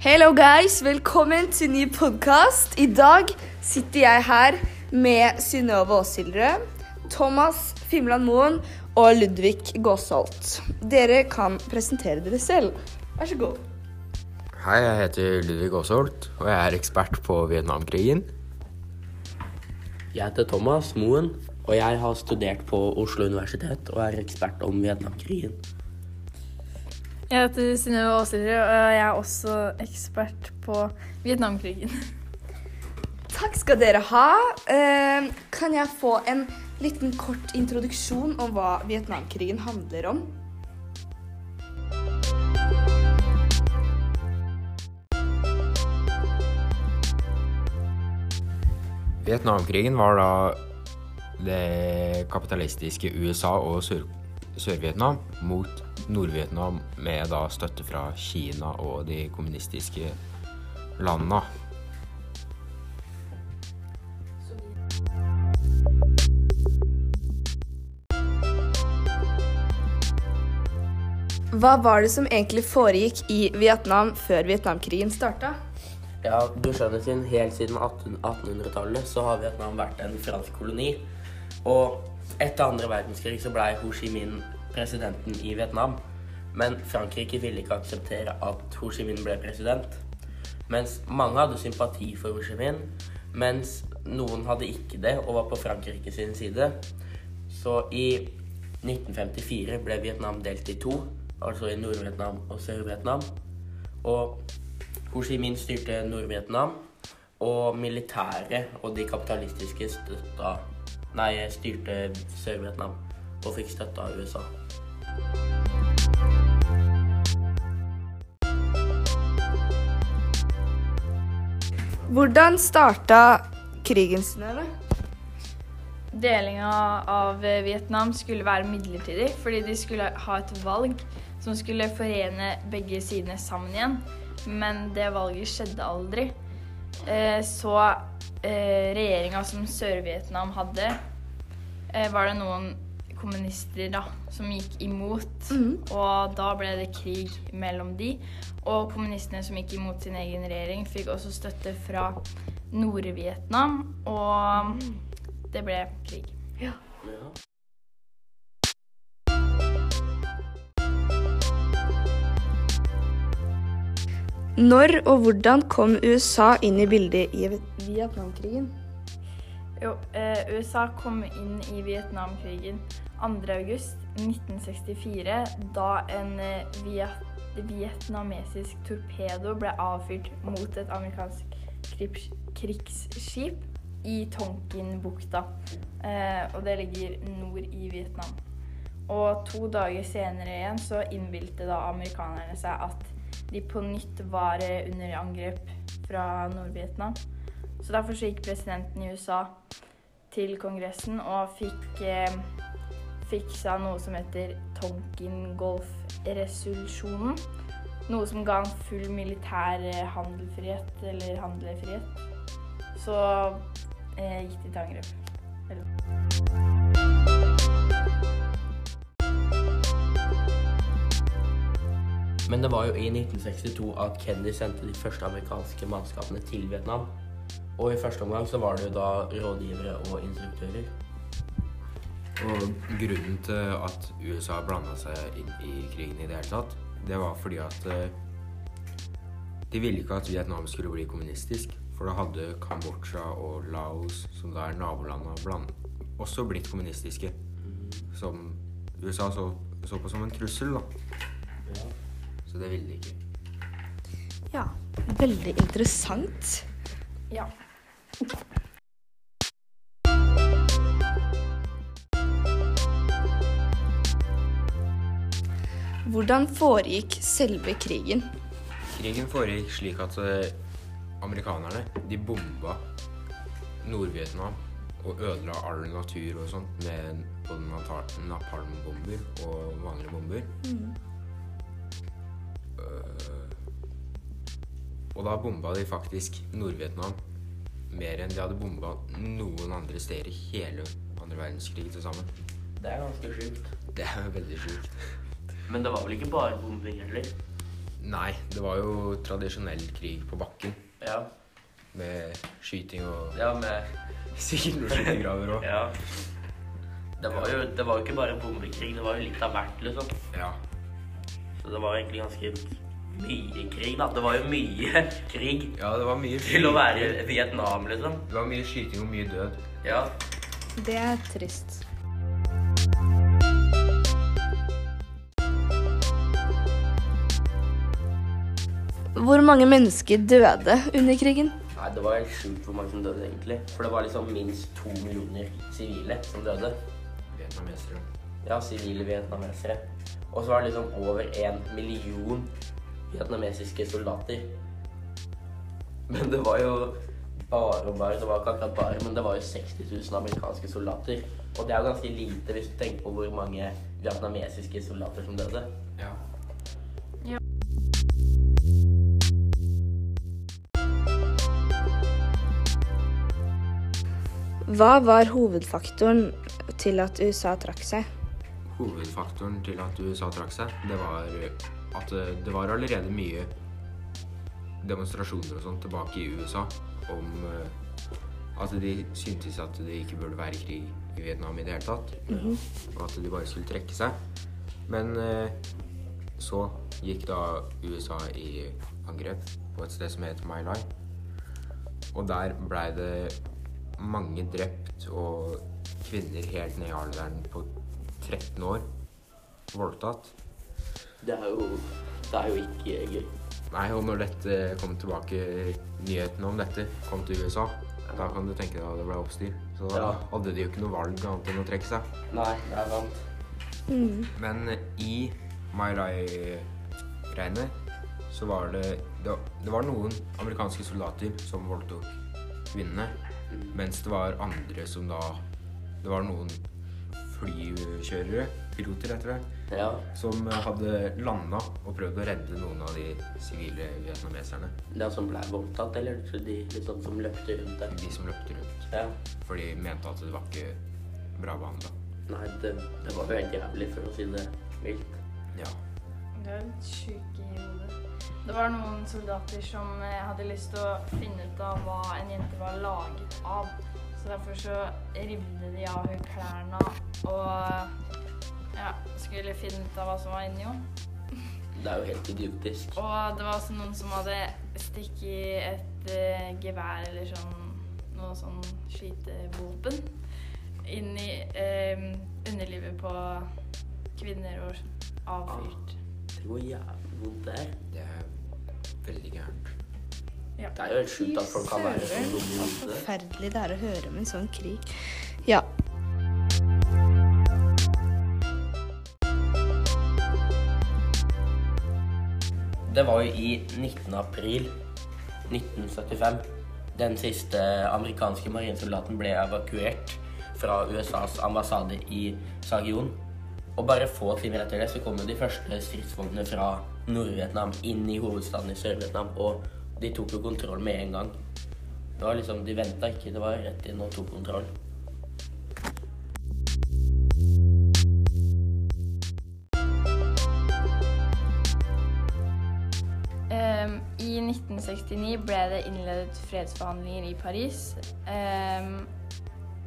Hello guys, velkommen til ny podkast. I dag sitter jeg her med Synnøve Åsildrød, Thomas Fimland Moen og Ludvig Gåsholt. Dere kan presentere dere selv. Vær så god. Hei, jeg heter Ludvig Gåsholt, og jeg er ekspert på Vietnamkrigen. Jeg heter Thomas Moen, og jeg har studert på Oslo universitet og er ekspert om Vietnamkrigen. Jeg heter Synnøve Aasrud, og jeg er også ekspert på Vietnamkrigen. Takk skal dere ha. Eh, kan jeg få en liten kort introduksjon om hva Vietnamkrigen handler om? Vietnamkrigen var da det kapitalistiske USA og Sør- Sør-Vietnam mot Nord-Vietnam med da støtte fra Kina og de kommunistiske landene. Hva var det som egentlig foregikk i Vietnam før Vietnamkrigen starta? Ja, du skjønner sin, Helt siden 1800-tallet så har Vietnam vært en fransk koloni. Og etter andre verdenskrig så blei Ho Chi Minh presidenten i Vietnam. Men Frankrike ville ikke akseptere at Ho Chi Minh ble president. Mens mange hadde sympati for Ho Chi Minh, mens noen hadde ikke det og var på Frankrike sin side. Så i 1954 ble Vietnam delt i to, altså i Nord-Vietnam og Sør-Vietnam. Og Ho Chi Minh styrte Nord-Vietnam, og militæret og de kapitalistiske støtta, nei, styrte Sør-Vietnam og fikk støtte av USA. Hvordan starta krigen, sin? Delinga av Vietnam skulle være midlertidig, fordi de skulle ha et valg som skulle forene begge sidene sammen igjen. Men det valget skjedde aldri. Eh, Så eh, regjeringa som Sør-Vietnam hadde, eh, var det noen kommunister da, som gikk imot. Og da ble det krig mellom de. Og kommunistene som gikk imot sin egen regjering, fikk også støtte fra Nord-Vietnam. Og det ble krig. Ja. Når og hvordan kom USA inn i bildet i Vietnamkrigen? Jo, eh, USA kom inn i Vietnamkrigen 2.8.1964 da en eh, viet vietnamesisk torpedo ble avfyrt mot et amerikansk krigsskip i Tonkinbukta. Eh, og det ligger nord i Vietnam. Og to dager senere igjen så innbilte da amerikanerne seg at de på nytt var eh, under angrep fra Nord-Vietnam. Så derfor så gikk presidenten i USA til Kongressen og fikk eh, fiksa noe som heter Tonkin-Golf-resolusjonen. Noe som ga han full militær eh, handelfrihet, eller handlefrihet. Så eh, gikk de til angrep. Men det var jo i 1962 at Kennedy sendte de første amerikanske mannskapene til Vietnam. Og i første omgang så var det jo da rådgivere og instruktører. Og grunnen til at USA blanda seg inn i krigen i det hele tatt, det var fordi at eh, de ville ikke at Vietnam skulle bli kommunistisk. For da hadde Kambodsja og Laos, som da er nabolandene, også blitt kommunistiske. Som USA så, så på som en trussel, da. Så det ville de ikke. Ja, veldig interessant. Ja. Hvordan foregikk selve krigen? Krigen foregikk slik at eh, amerikanerne de bomba Nord-Vietnam og ødela all natur og sånt med både napalmbomber og vanlige bomber. Øh, og da bomba de faktisk Nord-Vietnam mer enn de hadde bomba noen andre steder i hele andre verdenskrig til sammen. Det er ganske sjukt. Det er veldig sjukt. Men det var vel ikke bare bombing heller? Nei, det var jo tradisjonell krig på bakken. Ja. Med skyting og Ja, med sikkert noen skyttergraver òg. Ja. Det var, jo, det var ikke bare bombekrig, det var jo litt av hvert, liksom. Ja. Så det var egentlig ganske mye krig, da. Det var jo mye krig ja, det var mye til å være i Vietnam, liksom. Det var mye skyting og mye død. Ja. Det er trist. Hvor mange mennesker døde under krigen? Nei, det var helt sjukt hvor mange som døde, egentlig. For det var liksom minst to millioner sivile som døde. Vietnamesere. Ja, sivile vietnamesere. Og så var det liksom over en million vietnamesiske soldater. Men det var jo bare og bare, det var ikke akkurat bare, men det var jo 60 000 amerikanske soldater. Og det er jo ganske lite hvis du tenker på hvor mange vietnamesiske soldater som døde. Ja. Hva var hovedfaktoren til at USA trakk seg? Hovedfaktoren til at USA trakk seg, det var at eh, det var allerede mye demonstrasjoner og sånt tilbake i USA om eh, at de syntes at det ikke burde være krig i Vietnam i det hele tatt. Og at de bare skulle trekke seg. Men eh, så gikk da USA i angrep på et sted som heter My Lai. Og der blei det mange drept og kvinner helt ned i alderen på 13 år voldtatt. Det er jo, det er jo ikke gøy. Nei, og når dette kom tilbake, nyhetene om dette kom til USA, da kan du tenke deg at det ble oppstyr. Så da Ja. hadde de jo ikke noe valg annet enn å trekke seg. Nei, det er sant. Men i My Lai-greiene så var det, det Det var noen amerikanske soldater som voldtok kvinnene, mens det var andre som da Det var noen flykjørere, piloter heter det, Ja. som hadde landa og prøvd å redde noen av de sivile vietnameserne. Er som ble voldtatt, eller de liksom som løpte rundt der. De som løpte rundt. Ja. For de mente at det var ikke bra behandla. Nei, det, det var jo helt jævlig, for å si det mildt. Ja. Det er litt sjuk i hodet. Det var noen soldater som eh, hadde lyst til å finne ut av hva en jente var laget av. Så derfor så rivde de av henne klærne og ja, skulle finne ut av hva som var inni henne. Det er jo helt idiotisk. Og det var også noen som hadde stikket et uh, gevær eller sånn noe sånn skytevåpen inn i uh, underlivet på kvinner og avfyrt. Det går jævlig vondt der. Det er veldig gærent. Det er jo helt sjukt at folk kan være så dumme i så hodet. forferdelig det er å høre om en sånn krig. Ja. Det var jo i 19. april 1975 den siste amerikanske marinesoldaten ble evakuert fra USAs ambassade i Saigon. Og bare få timer etter det så kom jo de første stridsvognene fra Nord-Vietnam inn i hovedstaden i Sør-Vietnam, og de tok jo kontroll med en gang. Det var liksom, De venta ikke, det var rett inn og tok kontroll. Um, I 1969 ble det innledet fredsforhandlinger i Paris. Ehm,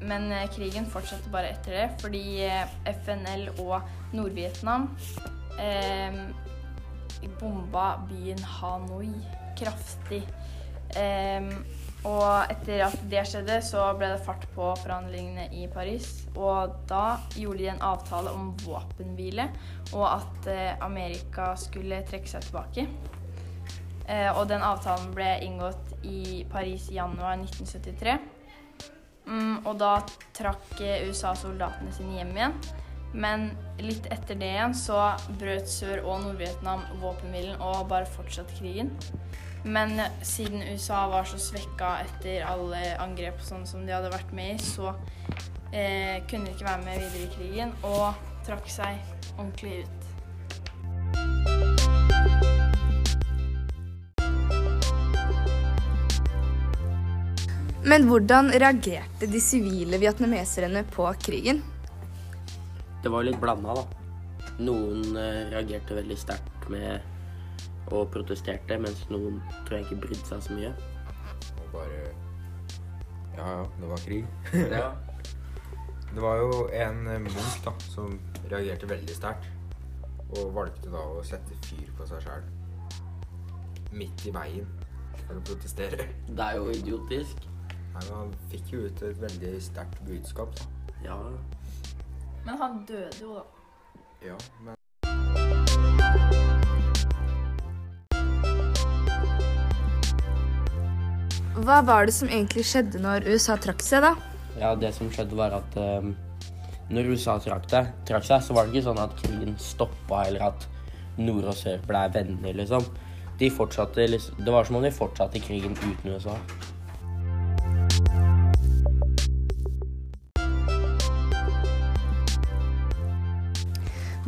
men eh, krigen fortsatte bare etter det, fordi eh, FNL og Nord-Vietnam eh, bomba byen Hanoi kraftig. Eh, og etter at det skjedde, så ble det fart på forhandlingene i Paris. Og da gjorde de en avtale om våpenhvile, og at eh, Amerika skulle trekke seg tilbake. Eh, og den avtalen ble inngått i Paris i januar 1973. Mm, og da trakk eh, USA soldatene sine hjem igjen. Men litt etter det igjen så brøt Sør- og Nord-Vietnam våpenhvilen og bare fortsatte krigen. Men eh, siden USA var så svekka etter alle angrep sånn som de hadde vært med i, så eh, kunne de ikke være med videre i krigen og trakk seg ordentlig ut. Men hvordan reagerte de sivile vietnameserne på krigen? Det var litt blanda, da. Noen eh, reagerte veldig sterkt med og protesterte, mens noen tror jeg ikke brydde seg så mye. Og bare Ja, ja, det var krig. Ja. Det var jo en munk da, som reagerte veldig sterkt. Og valgte da å sette fyr på seg sjæl. Midt i veien for å protestere. Det er jo idiotisk. Men Han fikk jo ut et veldig sterkt budskap. da. Ja. Men han døde jo, da. Ja, men Hva var det som egentlig skjedde når USA trakk seg, da? ja, det som skjedde, var at uh, når USA trakk, det, trakk seg, så var det ikke sånn at krigen stoppa, eller at nord og sør ble venner, liksom. De fortsatte, liksom. Det var som om de fortsatte krigen uten USA.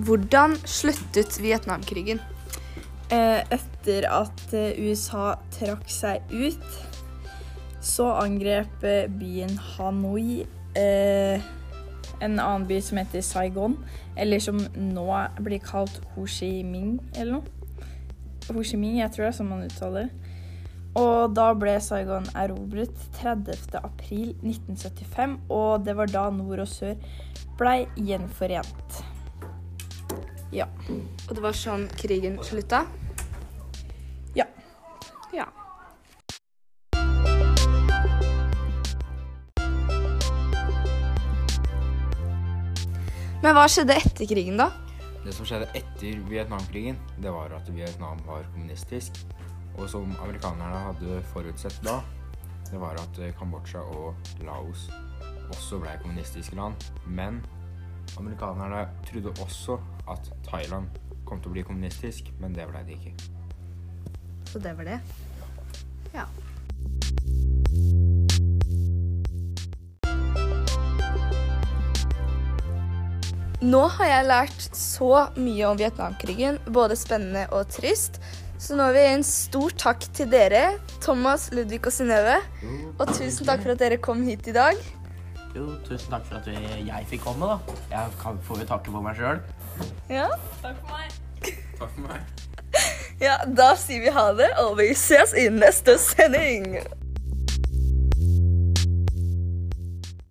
Hvordan sluttet Vietnamkrigen? Eh, etter at eh, USA trakk seg ut, så angrep eh, byen Hanoi en annen by som heter Saigon, eller som nå blir kalt Ho Chi Minh, eller noe. Ho Chi Minh, jeg tror det er sånn man uttaler det. Og da ble Saigon erobret 30. april 1975, og det var da nord og sør blei gjenforent. Ja. Og det var sånn krigen slutta? Ja. Ja. Men hva skjedde etter krigen, da? det som skjedde etter Vietnamkrigen, det var at Vietnam var kommunistisk. Og som amerikanerne hadde forutsett da, det var at Kambodsja og Laos også ble kommunistiske land. Men amerikanerne trodde også at Thailand kom til å bli kommunistisk, men det ble det ikke. Så det var det. Ja. Nå har jeg lært så mye om Vietnamkrigen, både spennende og trist. Så nå vil jeg gi en stor takk til dere, Thomas, Ludvig og Synnøve. Og tusen takk for at dere kom hit i dag. Jo, tusen takk for at vi- jeg fikk komme, da. Jeg kan, får jo takke for meg sjøl. Ja. Takk for meg. Takk for meg. ja, da sier vi ha det, og vi ses i neste sending.